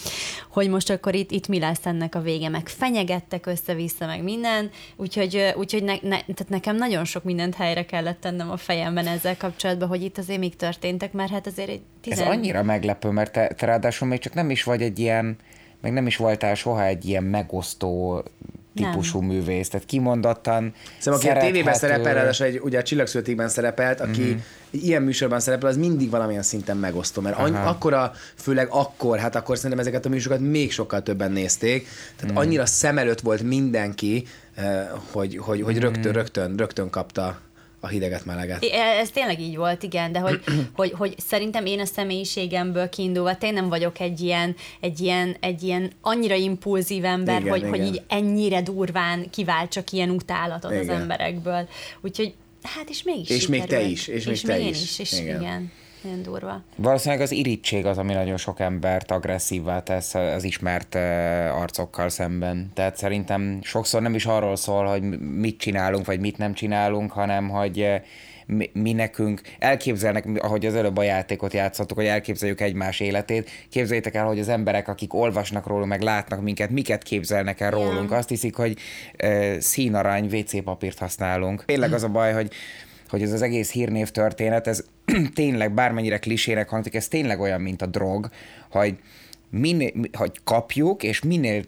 hogy most akkor itt, itt mi lesz ennek a vége, meg fenyegettek össze-vissza, meg minden, úgyhogy, úgyhogy ne, ne, tehát nekem nagyon sok mindent helyre kellett tennem a fejemben ezzel kapcsolatban, hogy itt azért még történtek, mert hát azért egy Ez annyira meglepő, mert te, te ráadásul még csak nem is vagy egy ilyen, meg nem is voltál soha egy ilyen megosztó típusú nem. művész, tehát kimondottan Szóval aki a tévében szerepel, ráadásul egy, ugye a Csillagszületékben szerepelt, aki Mhm. mm-hmm. ilyen műsorban szerepel, az mindig valamilyen szinten megosztó, mert any, akkora, főleg akkor, hát akkor szerintem ezeket a műsorokat még sokkal többen nézték, tehát Mhm. mm. annyira szem előtt volt mindenki, eh, hogy, hogy, hogy Mhm. rögtön, rögtön, rögtön kapta a hideget, meleget. Ez tényleg így volt, igen, de hogy, hogy, hogy szerintem én a személyiségemből kiindulva tényleg nem vagyok egy ilyen, egy ilyen, egy ilyen annyira impulzív ember, Igen, hogy, hogy igen. így ennyire durván kivált csak ilyen utálatot az Igen. emberekből. Úgyhogy, hát és mégis És még te is, és még te én is. is, és Igen. igen. Nagyon durva. Valószínűleg az irítség az, ami nagyon sok embert agresszívvá tesz az ismert arcokkal szemben. Tehát szerintem sokszor nem is arról szól, hogy mit csinálunk, vagy mit nem csinálunk, hanem hogy mi, mi nekünk elképzelnek, ahogy az előbb a játékot játszottuk, hogy elképzeljük egymás életét. Képzeljétek el, hogy az emberek, akik olvasnak rólunk, meg látnak minket, miket képzelnek el rólunk. Azt hiszik, hogy eh, színarany WC papírt használunk. Tényleg az a baj, hogy hogy ez az egész hírnév történet, ez tényleg bármennyire klisének hangzik, ez tényleg olyan, mint a drog, hogy, minél, hogy kapjuk, és minél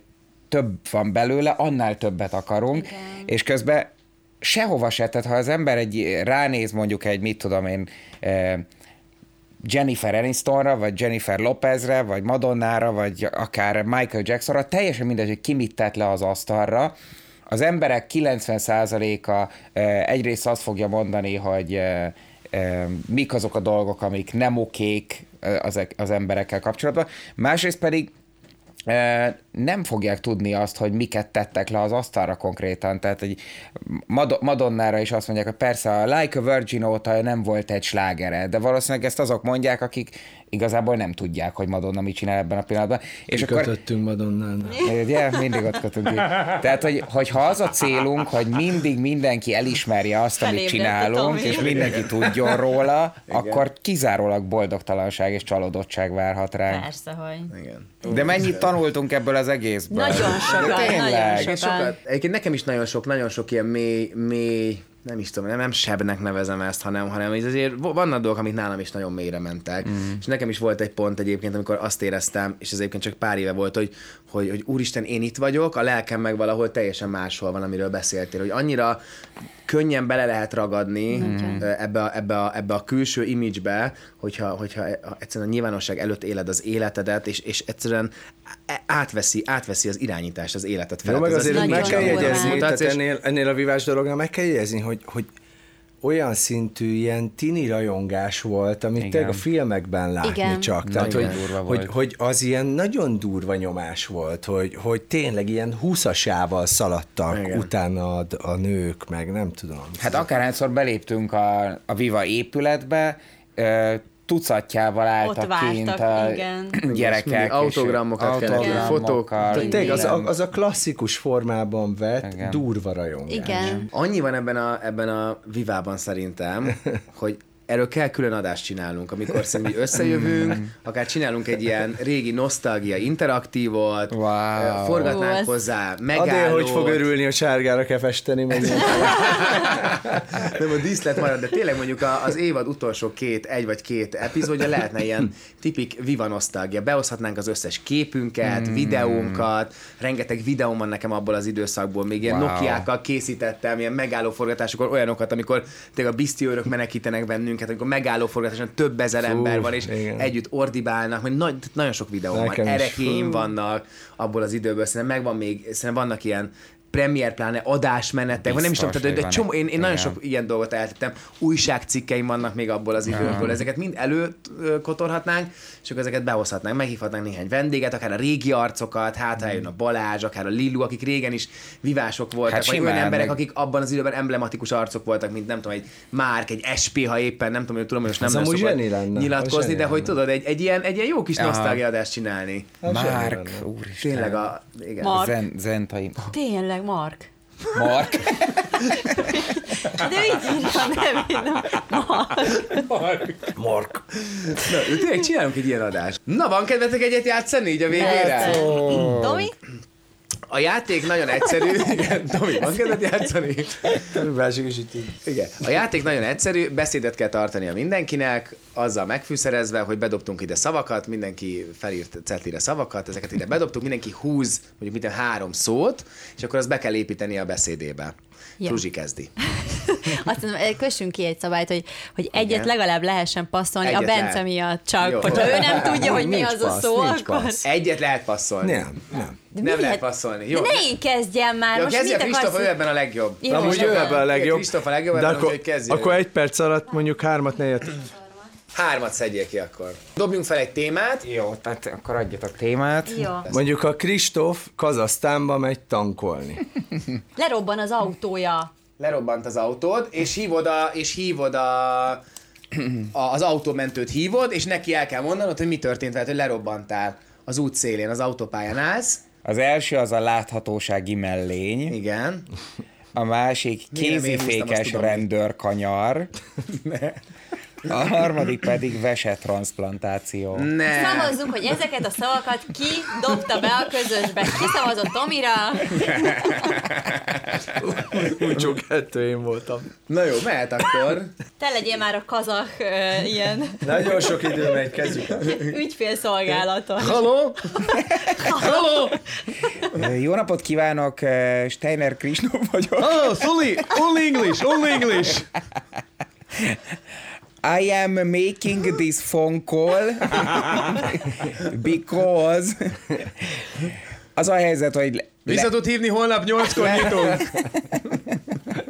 több van belőle, annál többet akarunk, Igen. és közben sehova se, tehát ha az ember egy, ránéz mondjuk egy, mit tudom én, eh, Jennifer Anistonra, vagy Jennifer Lopezre, vagy Madonnára, vagy akár Michael Jacksonra, teljesen mindegy, hogy ki mit tett le az asztalra, az emberek 90%-a eh, egyrészt azt fogja mondani, hogy eh, mik azok a dolgok, amik nem okék az, az emberekkel kapcsolatban, másrészt pedig nem fogják tudni azt, hogy miket tettek le az asztalra konkrétan. Tehát egy Mad- Madonnára is azt mondják, hogy persze a Like a Virgin óta nem volt egy slágere, de valószínűleg ezt azok mondják, akik igazából nem tudják, hogy Madonna mit csinál ebben a pillanatban. És akkor Kötöttünk Madonnán. Ugye, mindig ott kötünk ki. Tehát, hogy, hogyha az a célunk, hogy mindig mindenki elismerje azt, amit csinálunk, és mindenki tudjon róla, akkor kizárólag boldogtalanság és csalódottság várhat ránk. Persze, hogy. Igen. De mennyit tanultunk ebből az egészből? Nagyon sokat, nagyon tényleg. sokat. Sokat, egyébként nekem is nagyon sok, nagyon sok ilyen mély, mély nem is tudom, nem, nem sebnek nevezem ezt, hanem, hanem ez azért vannak dolgok, amik nálam is nagyon mélyre mentek. Mm. És nekem is volt egy pont egyébként, amikor azt éreztem, és ez egyébként csak pár éve volt, hogy, hogy, hogy úristen, én itt vagyok, a lelkem meg valahol teljesen máshol van, amiről beszéltél, hogy annyira könnyen bele lehet ragadni mm. ebbe, a, ebbe, a, ebbe a külső image-be, hogyha, hogyha egyszerűen a nyilvánosság előtt éled az életedet, és, és egyszerűen átveszi, átveszi az irányítást az életet Jó, felett. meg Ez azért az meg kell jegyezni, tehát ennél, ennél a vívás dolognál meg kell jegyezni, hogy, hogy olyan szintű ilyen tini rajongás volt, amit Igen. tényleg a filmekben látni Igen. csak. Tehát, Nagyon hogy, durva hogy, volt. hogy, az ilyen nagyon durva nyomás volt, hogy, hogy tényleg ilyen húszasával szaladtak Igen. utána a, a nők, meg nem tudom. Hát akárhányszor beléptünk a, a Viva épületbe, tucatjával álltak vártak, kint a igen. gyerekek. autogramokat kellett, autogramokkal, Tehát tényleg az, a, az a klasszikus formában vett Igen. durva rajongás. Igen. Annyi van ebben a, ebben a vivában szerintem, hogy erről kell külön adást csinálnunk, amikor szerintem összejövünk, akár csinálunk egy ilyen régi nosztalgia interaktívot, Wow. forgatnánk Ó, ez- hozzá Adél, megállót. hogy fog örülni, hogy sárgára kell festeni, meg Nem, a díszlet marad, de tényleg mondjuk a- az évad utolsó két, egy vagy két epizódja lehetne ilyen tipik viva nosztalgia. Behozhatnánk az összes képünket, mm. videónkat, rengeteg videóm van nekem abból az időszakból, még ilyen Wow. wow. Nokiákkal készítettem, ilyen megállóforgatásokon olyanokat, amikor tényleg a bisztiőrök menekítenek bennünket, amikor megállóforgatáson több ezer Fú, ember van, és igen. együtt ordibálnak, hogy nagy, nagyon sok videó van, Nekem erekéim Fú. vannak abból az időből, szerintem megvan még, szerintem vannak ilyen premier pláne adásmenetek, vagy nem is tudom, tehát, de, csomó, én, én nagyon sok ilyen dolgot eltettem, újságcikkeim vannak még abból az időből, ezeket mind előkotorhatnánk, és akkor ezeket behozhatnánk, meghívhatnánk néhány vendéget, akár a régi arcokat, hát eljön a Balázs, akár a Lillu, akik régen is vivások voltak, Hát vagy simán, olyan emberek, meg- akik abban az időben emblematikus arcok voltak, mint nem tudom, egy Márk, egy SP, ha éppen, nem tudom, hogy tudom, hogy most nem zseni lenne, nyilatkozni, de hogy tudod, egy, egy, ilyen, egy ilyen jó kis nosztalgiadást csinálni. Márk, úristen. Tényleg a... Igen. Mark. Zen, zentai. Tényleg, Mark. Mark. De így írja a nem Mark. Mark. Na, tényleg csinálunk egy ilyen adást. Na, van kedvetek egyet játszani így a végére? Tomi? A játék nagyon egyszerű. Igen, Tomi, van kedved játszani? Körülbelül is itt így. Igen. A játék nagyon egyszerű, beszédet kell tartani a mindenkinek, azzal megfűszerezve, hogy bedobtunk ide szavakat, mindenki felírt cetlire szavakat, ezeket ide bedobtunk, mindenki húz mondjuk minden három szót, és akkor azt be kell építeni a beszédébe. Ja. Fruzsi kezdi. Azt mondom, eh, kössünk ki egy szabályt, hogy, hogy egyet Igen. legalább lehessen passzolni Egyet a Bence lehet. miatt csak. Jó. Hogyha ő nem tudja, hogy mi Nincs az a passz, szó, nincs akkor... passz. Egyet lehet passzolni. Nem, nem. De Nem lehet passzolni. Jó. De ne én kezdjem már, Jó, most kezdje Kristóf, ő ebben a legjobb. Jó, jó. ő ebben a legjobb. Kristóf a legjobb, de ebben, akkor, úgyhogy kezdje. akkor egy perc alatt mondjuk hármat, négyet. Hármat szedjél ki akkor. Dobjunk fel egy témát. Jó, tehát akkor adjatok témát. Jó. Mondjuk a Kristóf Kazasztánba megy tankolni. Lerobban az autója. lerobbant az autód, és hívod, a, és hívod a, a, az autómentőt hívod, és neki el kell mondanod, hogy mi történt veled, hogy lerobbantál az út szélén, az autópályán állsz. Az első az a láthatósági mellény, Igen. a másik kézifékes rendőrkanyar, a harmadik pedig vesetransplantáció. Ne. Szavazzunk, hogy ezeket a szavakat ki dobta be a közösbe. Ki szavazott Tomira? Úgy csak kettő én voltam. Na jó, mehet akkor. Te legyél már a kazak uh, ilyen Nagyon sok idő megy, kezdjük ügyfélszolgálaton. Halló? Halló? Jó napot kívánok, Steiner Krisnó vagyok. Oh, Sully, only English, only English. I am making this phone call because az a helyzet, hogy le- Vissza tud hívni holnap nyolckor nyitunk.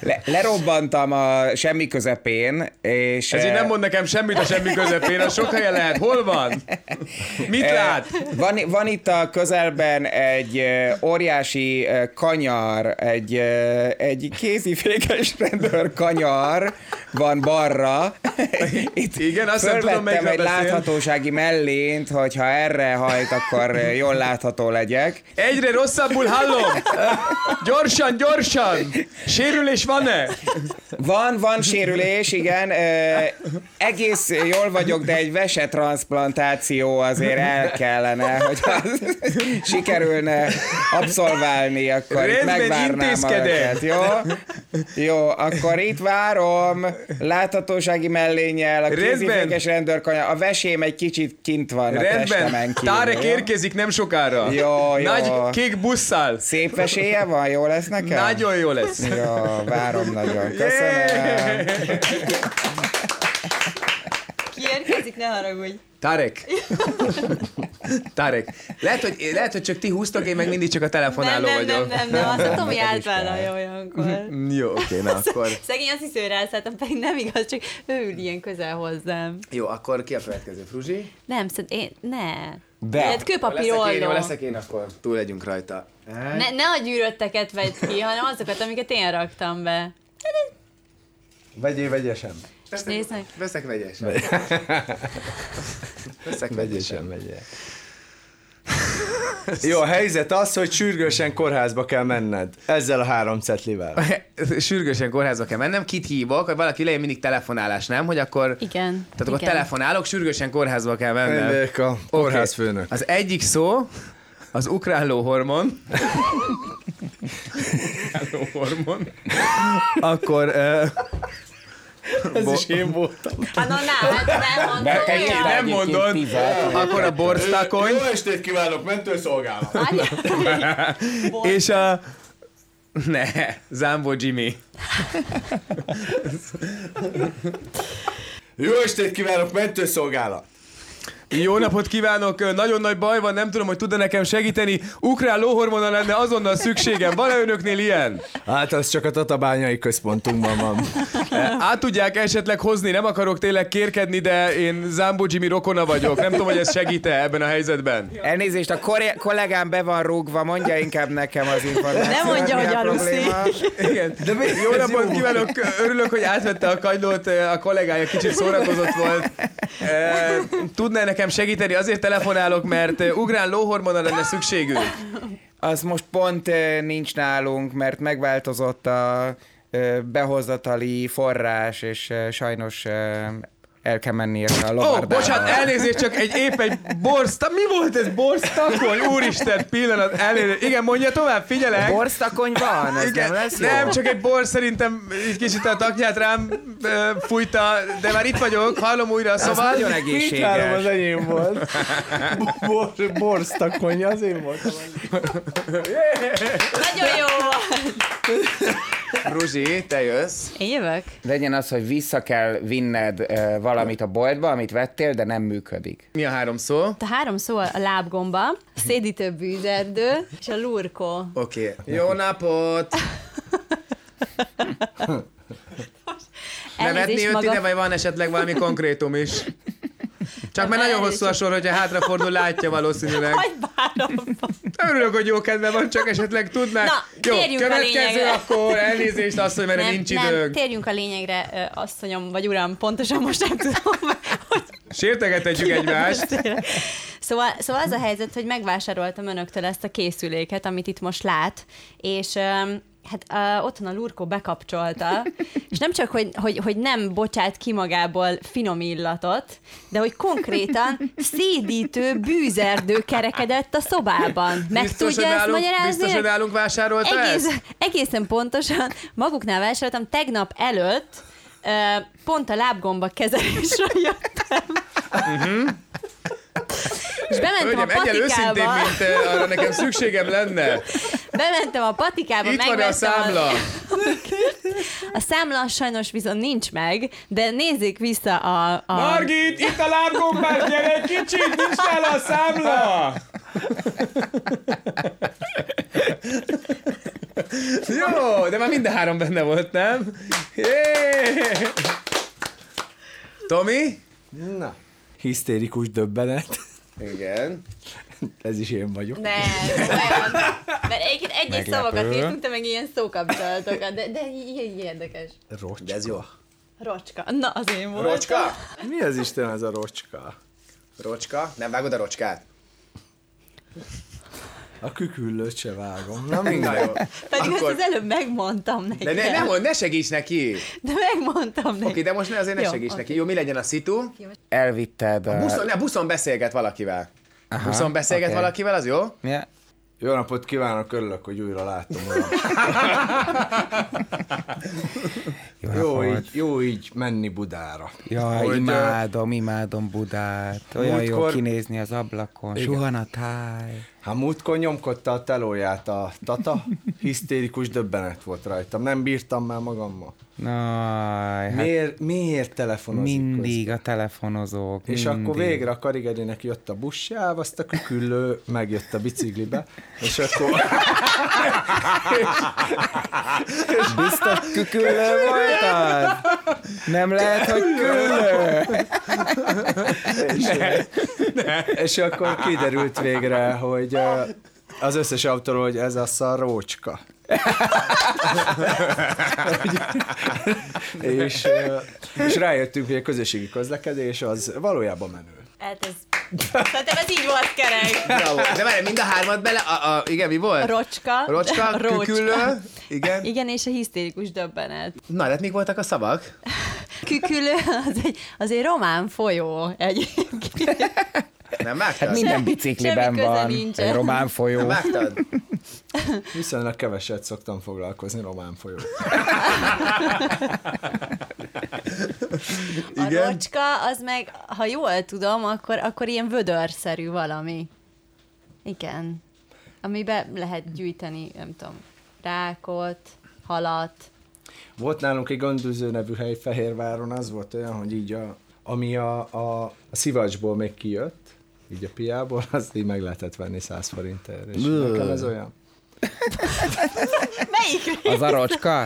le, lerobbantam a semmi közepén, és... Ez így eh, nem mond nekem semmit a semmi közepén, a sok helyen lehet. Hol van? Mit Eh, lát? Van, van itt a közelben egy eh, óriási kanyar, egy, egy kézifékes rendőr kanyar van balra. Itt Igen, azt nem tudom, egy beszél. láthatósági mellént, hogyha erre hajt, akkor jól látható legyek. Egyre rosszabbul hallom. Gyorsan, gyorsan. Sérülés van-e? Van, van sérülés, igen. Egész jól vagyok, de egy vesetransplantáció azért el kellene, hogy sikerülne abszolválni, akkor itt megvárnám a őket, jó? Jó, akkor itt várom, láthatósági mellénnyel, a kézifékes rendőrkanya, a vesém egy kicsit kint van a Rendben. Tarek jó? érkezik nem sokára. Jó, jó. Nagy kék busszal. Szép veséje van, jó lesz nekem? Nagyon jó lesz. Jó, várom nagyon. Köszönöm. Ki érkezik, ne haragudj. Tarek. Tarek. Lehet hogy, lehet, hogy csak ti húztok, én meg mindig csak a Nem, telefonáló nem, nem, vagyok. nem, nem, azt a Tomi Neked is általában olyankor. Jó, oké, na akkor. Szegény azt hiszi, hogy rászálltam, pedig nem igaz, csak ő ül ilyen közel hozzám. Jó, akkor ki a következő, Fruzsi? Nem, szerintem én, ne. De. Ilyet Leszek én, jó, leszek én, akkor túl legyünk rajta. Ne, ne a gyűrötteket vedd ki, hanem azokat, amiket én raktam be. Vegyél vegyesen. Veszek, veszek vegyesen. Veszek vegyesen. Vegyesen, vegyél. Jó, a helyzet az, hogy sürgősen kórházba kell menned. Ezzel a három cetlivel. Sürgősen kórházba kell mennem, kit hívok, hogy valaki legyen mindig telefonálás, nem? Hogy akkor... Igen. Tehát akkor igen. telefonálok, sürgősen kórházba kell mennem. Ennek a kórházfőnök. Az egyik szó az ukrán lóhormon. ukrán lóhormon. Akkor... Uh, Ez is én voltam. Hát na, hát nem mondom. Nem mondod. Akkor a borstakony. Jó estét kívánok, mentőszolgálat! És a... Ne, Zambo Jimmy. Jó estét kívánok, mentőszolgálat! Jó napot kívánok! Nagyon nagy baj van, nem tudom, hogy tud-e nekem segíteni. Ukrán lóhormona lenne azonnal szükségem. Van-e önöknél ilyen? Hát az csak a tatabányai központunkban van. Át tudják esetleg hozni, nem akarok tényleg kérkedni, de én Zambo Jimmy rokona vagyok. Nem tudom, hogy ez segít-e ebben a helyzetben. Elnézést, a koré- kollégám be van rúgva, mondja inkább nekem az információt. Nem mondja, mi hogy a aluszik. probléma. Igen. De jó napot kívánok! Örülök, hogy átvette a kagylót, a kollégája kicsit szórakozott volt. E, Tudná nekem segíteni? Azért telefonálok, mert ugrán lóhormona lenne szükségünk. Az most pont nincs nálunk, mert megváltozott a eh, behozatali forrás, és sajnos el kell menni érte a Ó, oh, bocsánat, elnézést, csak egy épp egy borszta... Mi volt ez? Borstakony? Úristen, pillanat, elnézést. Igen, mondja tovább, figyelek. Borstakony van, ez nem lesz jó? nem, csak egy bor szerintem egy kicsit a taknyát rám ö, fújta, de már itt vagyok, hallom újra a Ez szóval. nagyon Mindhárom az egészséges. enyém volt. Bor, borstakony, az én voltam. Nagyon jó volt. Ruzsi, te jössz. Én jövök? Legyen az, hogy vissza kell vinned valamit a boltba, amit vettél, de nem működik. Mi a három szó? A három szó a lábgomba, a szédítő bűzerdő és a lurkó. Oké. Okay. Jó napot! Nevetni jött maga- ide, vagy van esetleg valami konkrétum is? Csak mert nagyon hosszú a sor, hogyha hátrafordul, látja valószínűleg. Hagy bárom. Örülök, hogy jó kedve van, csak esetleg tudnák. Na, jó, térjünk a lényegre. akkor elnézést azt, hogy mert Nem, nincs nem, időnk. térjünk a lényegre, asszonyom, vagy uram, pontosan most nem tudom, hogy Sértegethetjük egymást. Szóval, szóval az a helyzet, hogy megvásároltam önöktől ezt a készüléket, amit itt most lát, és öm, hát uh, otthon a Lurko bekapcsolta, és nem csak, hogy, hogy, hogy nem bocsát ki magából finom illatot, de hogy konkrétan szédítő bűzerdő kerekedett a szobában. Meg Biztos, tudja ezt nálunk, magyarázni? biztos, hogy nálunk vásárolta Egész, ezt? egészen pontosan maguknál vásároltam, tegnap előtt ö, pont a lábgomba kezelésre jöttem. És bementem Hölgyem, a egyel őszintén, patikába, mint uh, arra nekem szükségem lenne. bementem a patikába, Itt van a számla. A számla sajnos viszont nincs meg, de nézzék vissza a... a Margit, itt a lábgombás, gyere egy kicsit, nincs nála a számla! Jó, de már minden három benne volt, nem? Jé! Tomi? Na. Hisztérikus döbbenet. Igen. Ez is én vagyok. nem, olyan. Mert egyébként Meglepő. szavakat írtunk, te meg ilyen szókapcsolatokat, de, de ilyen érdekes. Rocs. De ez jó. Rocska. Na, az én volt. Rocska? Mi az Isten ez a rocska? Rocska? Nem vágod a rocskát? A küküllőt se vágom. Na Na mindegy. jó. Pedig Akkor- ezt az előbb megmondtam neki. De ne, ne, mondd, ne segíts neki! De megmondtam neki. Oké, de most ne, azért ne Jó, segíts oké. neki. Jó, mi legyen a szitu? Elvitted a... Buszon, ne, buszon beszélget valakivel. Aha, buszon beszélget oké. valakivel, az jó? Ja. Jó napot kívánok, örülök, hogy újra uram. Jó, Jó így, jó így menni Budára. Jaj, Hogy, imádom, imádom Budát. Olyan jó múltkor- kinézni az ablakon. Igen. Suhan a táj. Hát múltkor nyomkodta a telóját a tata, hisztérikus döbbenet volt rajtam. Nem bírtam már magammal. Naj, hát Miért, miért telefonozik mindig a telefonozók. És mindig. akkor végre a Karigerinek jött a buszsáv, azt a küküllő megjött a biciklibe, és akkor Biztos küküllő volt az? Nem lehet, hogy küllő. és akkor kiderült végre, hogy az összes autóról, hogy ez a szarócska. és, és rájöttünk, hogy a közösségi közlekedés az valójában menő. Hát ez Szerintem ez így volt kerek. Bravo. De várj, mind a hármat bele, a, a, igen, mi volt? Rocska. Rocska, Rócska. küküllő, igen. Igen, és a hisztérikus döbbenet. Na, de hát még voltak a szavak? Kükülő az egy, az egy román folyó egyébként. Nem vágtad? Hát minden bicikliben Semmi köze van nincsen. egy román folyó. Vágtad? Viszonylag keveset szoktam foglalkozni román folyó. A rocska, az meg, ha jól tudom, akkor, akkor ilyen vödörszerű valami. Igen. Amiben lehet gyűjteni, nem tudom, rákot, halat. Volt nálunk egy gondűző nevű hely Fehérváron, az volt olyan, hogy így a, ami a, a, a szivacsból még kijött, így a piából, azt így meg lehetett venni 100 forintért. És nekem ez olyan. Melyik? Az a rocska?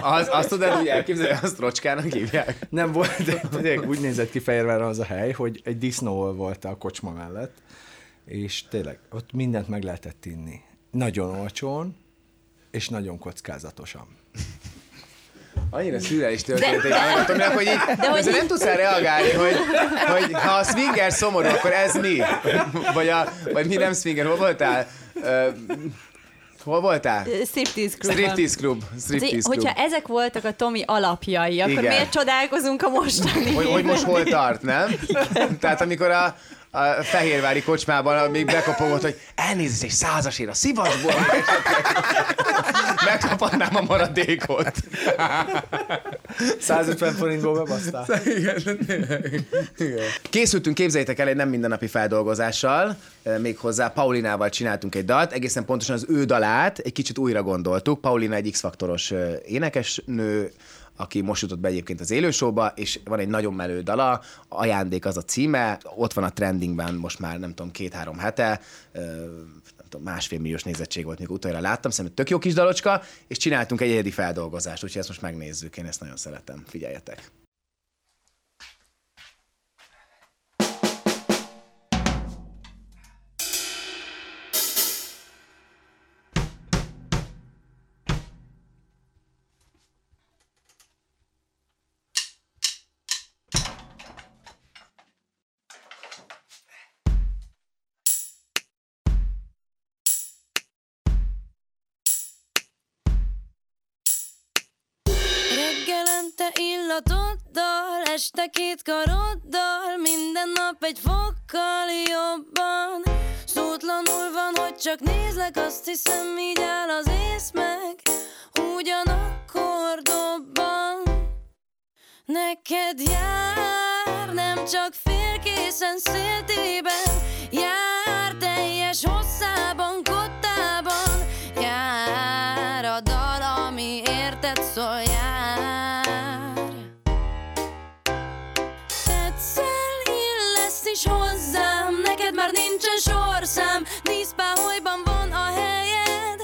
Az, azt tudod úgy elképzelni, hogy azt rocskának hívják? Nem volt, de tényleg úgy nézett ki Fehérváron az a hely, hogy egy disznó volt a kocsma mellett, és tényleg ott mindent meg lehetett inni. Nagyon olcsón, és nagyon kockázatosan. Annyira szürreális történetek vannak, Tominak, hogy így, De hogy- hogy nem tudsz reagálni, hogy, hogy ha a swinger szomorú, akkor ez mi? Vagy, a, vagy mi nem swinger, hol voltál? Uh, hol voltál? Striptease Club. Striptease Club. Striptease Club. Hogyha ezek voltak a Tomi alapjai, akkor Igen. miért csodálkozunk a mostani? Hogy, hogy most hol tart, nem? Tehát amikor a, a fehérvári kocsmában még bekopogott, hogy elnézést egy százasért a szivasból, megkaphatnám a maradékot. 150 forintból bebasztál. Készültünk, képzeljétek el, egy nem mindennapi feldolgozással, méghozzá Paulinával csináltunk egy dalt, egészen pontosan az ő dalát egy kicsit újra gondoltuk. Paulina egy X-faktoros énekesnő, aki most jutott be egyébként az élősóba, és van egy nagyon melő dala, Ajándék az a címe, ott van a trendingben most már nem tudom, két-három hete, nem tudom, másfél milliós nézettség volt, mikor utoljára láttam, szerintem tök jó kis dalocska, és csináltunk egy egyedi feldolgozást, úgyhogy ezt most megnézzük, én ezt nagyon szeretem, figyeljetek. Illatoddal, este két karoddal, minden nap egy fokkal jobban. Szótlanul van, hogy csak nézlek, azt hiszem, így áll az ész meg, ugyanakkor dobban. Neked jár, nem csak félkészen széltében, jár teljes hosszában, kottában, jár a dal, ami érted szól, hozzám, neked már nincsen sorszám, díszpáholyban van a helyed,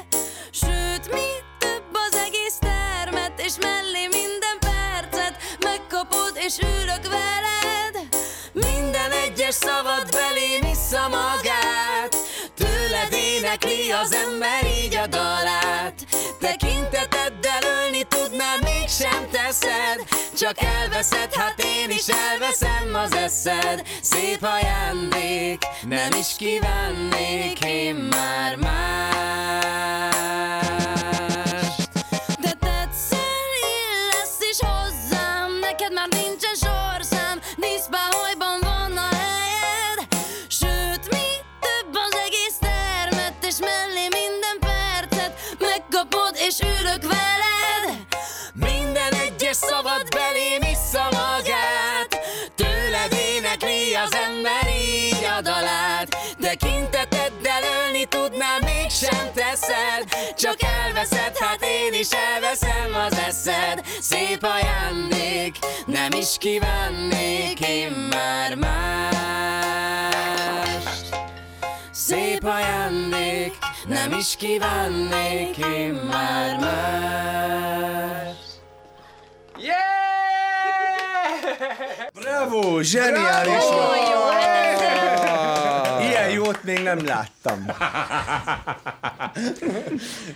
sőt, mi több az egész termet, és mellé minden percet megkapod, és ülök veled. Minden egyes szavad belém vissza magát, tőled énekli az ember így a dalát. Mégsem teszed, csak elveszed, hát én is elveszem az eszed. Szép ajándék, nem is kívánnék én már mást. De tetszel, illesz is hozzám Egyes szavad belém vissza magát. Tőled énekli az ember így a dalát Tekinteteddel ölni tudnám, mégsem teszed. Csak elveszed, hát én is elveszem az eszed. Szép ajándék, nem is kívánnék én már mást. Szép ajándék, nem is kívánnék én már mást Bravo, zseniális volt! Ilyen jót még nem láttam.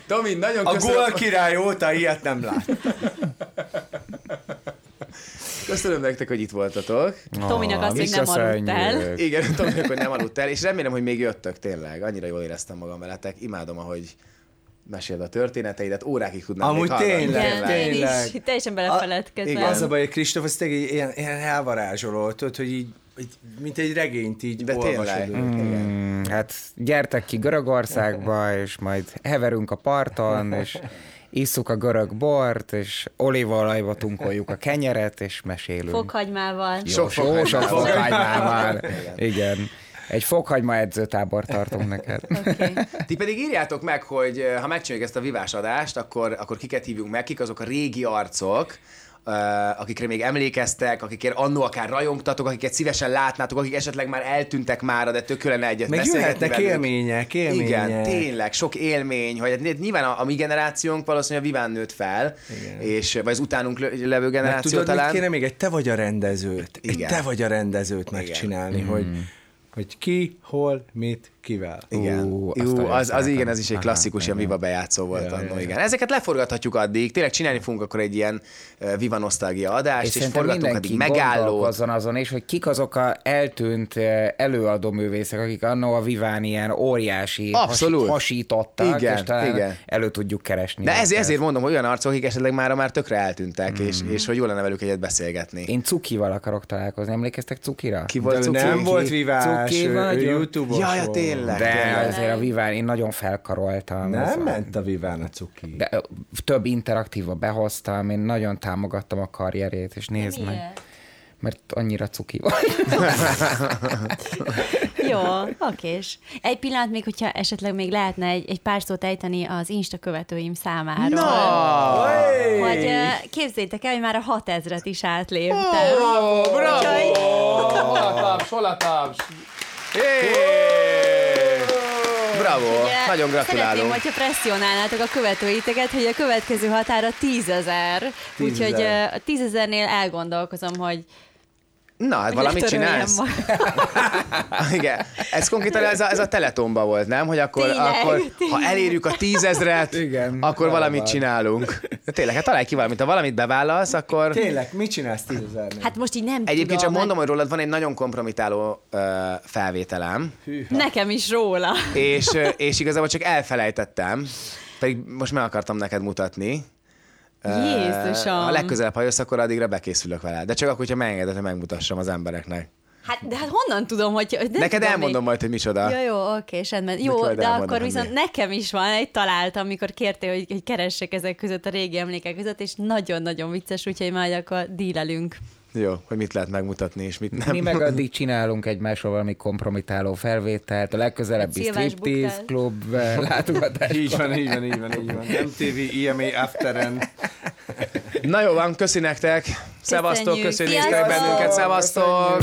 Tomi, nagyon A köszönöm. gól király óta ilyet nem láttam. Köszönöm nektek, hogy itt voltatok. Tominak azt még nem aludt el. Igen, tudom, hogy nem aludt el, és remélem, hogy még jöttök tényleg. Annyira jól éreztem magam veletek. Imádom, ahogy meséld a történeteidet, órákig tudnám Amúgy még tényleg, Igen, én tényleg. is teljesen A- belefeledkezem. Az a baj, hogy Kristóf, az tényleg ilyen, ilyen elvarázsoló, tudod, hogy így, így, mint egy regényt így De olvasod tényleg. Mm, hát gyertek ki Görögországba, és majd heverünk a parton, és isszuk a görög bort, és olívaolajba tunkoljuk a kenyeret, és mesélünk. Fokhagymával. Sok Jó, sok fokhagymával. fokhagymával. Igen. Egy fokhagyma edzőtábor tartunk neked. Ti pedig írjátok meg, hogy eh, ha megcsináljuk ezt a vivás adást, akkor, akkor kiket hívjunk meg, kik azok a régi arcok, uh, akikre még emlékeztek, akikért annó akár rajongtatok, akiket szívesen látnátok, akik esetleg már eltűntek már, de tök kellene egyet Meg jöhetnek velük. élmények, élmények. Igen, tényleg, sok élmény, hogy hát nyilván a, a mi generációnk valószínűleg a Viván nőtt fel, Igen. és, vagy az utánunk levő Meg generáció tudod, talán. mit kéne még? Egy te vagy a rendezőt. Egy Igen. te vagy a rendezőt megcsinálni, hogy, hogy ki, hol, mit, kivel. Igen. Ú, Ú, az, az igen, ez is egy Aha, klasszikus ilyen igen. Viva bejátszó volt Ja, annó, ja, ja. igen. Ezeket leforgathatjuk addig, tényleg csinálni fogunk akkor egy ilyen Viva Nostalgia adást, és, és forgatunk addig megállót. gondolkozzon azon is, hogy kik azok a eltűnt előadó művészek, akik annó a Viván ilyen óriási Abszolút. Has, hasítottak, Igen, és talán igen. elő tudjuk keresni. De ez, ezért mondom, hogy olyan arcok, akik esetleg már már tökre eltűntek, és, és hogy jó lenne velük egyet beszélgetni. Én Cukival akarok találkozni. Emlékeztek Cukira? Ki volt ő Cuki? nem volt vivás, Cuki ő, ő vagyok. YouTube-os Ja, ja, volt. Tényleg. De tényleg. azért a Viván, én nagyon felkaroltam. Nem a- ment a Viván a cuki. De több interaktíva behoztam, én nagyon támogattam a karrierét, és nézd meg, mert annyira cuki volt. Jó, okés. Egy pillanat még, hogyha esetleg még lehetne egy, egy pár szót ejteni az Insta követőim számáról. Na! Hogy ö, képzeljétek el, hogy már a 6000-et is átléptem. Bravo, bravo! Úgyhogy- Holataps, holataps! Bravo, Ugye, nagyon Szeretném, gratulálunk. hogyha presszionálnátok a követőiteket, hogy a következő határa tízezer. Úgyhogy Tízezer. ö, a tízezernél elgondolkozom, hogy Na, hát valamit csinálsz? Igen. Ez konkrétan ez a, ez a teletomba volt, nem? Hogy akkor, Tényleg, akkor ha tényleg. elérjük a tízezret, Igen, akkor valamit valami. csinálunk. De tényleg, hát találj ki valamit. Ha valamit bevállalsz, akkor... Tényleg, mit csinálsz tízezernél? Hát most így nem Egyébként tudom. csak mondom, hogy rólad van egy nagyon kompromitáló uh, felvételem, Nekem is róla. és, és igazából csak elfelejtettem, pedig most meg akartam neked mutatni. Jézusom. Ha legközelebb, ha jössz, akkor addigra bekészülök vele. De csak akkor, hogyha megengeded, hogy megmutassam az embereknek. Hát, de hát honnan tudom, hogy... nem Neked tudom elmondom még. majd, hogy micsoda. Jó, jó, oké, rendben. Jó, de elmondom, akkor viszont mi? nekem is van, egy találtam, amikor kértél, hogy, hogy keressek ezek között a régi emlékek között, és nagyon-nagyon vicces, úgyhogy majd akkor dílelünk. Jó, hogy mit lehet megmutatni, és mit nem. Mi meg addig csinálunk egymásról valami kompromitáló felvételt, a legközelebbi striptease klub látogatás. Így van, így van, így van, így van. MTV EMA Afteren. Na jó van, köszi nektek. Szevasztok, Köszönjük. köszönjük, néztek bennünket, szevasztok.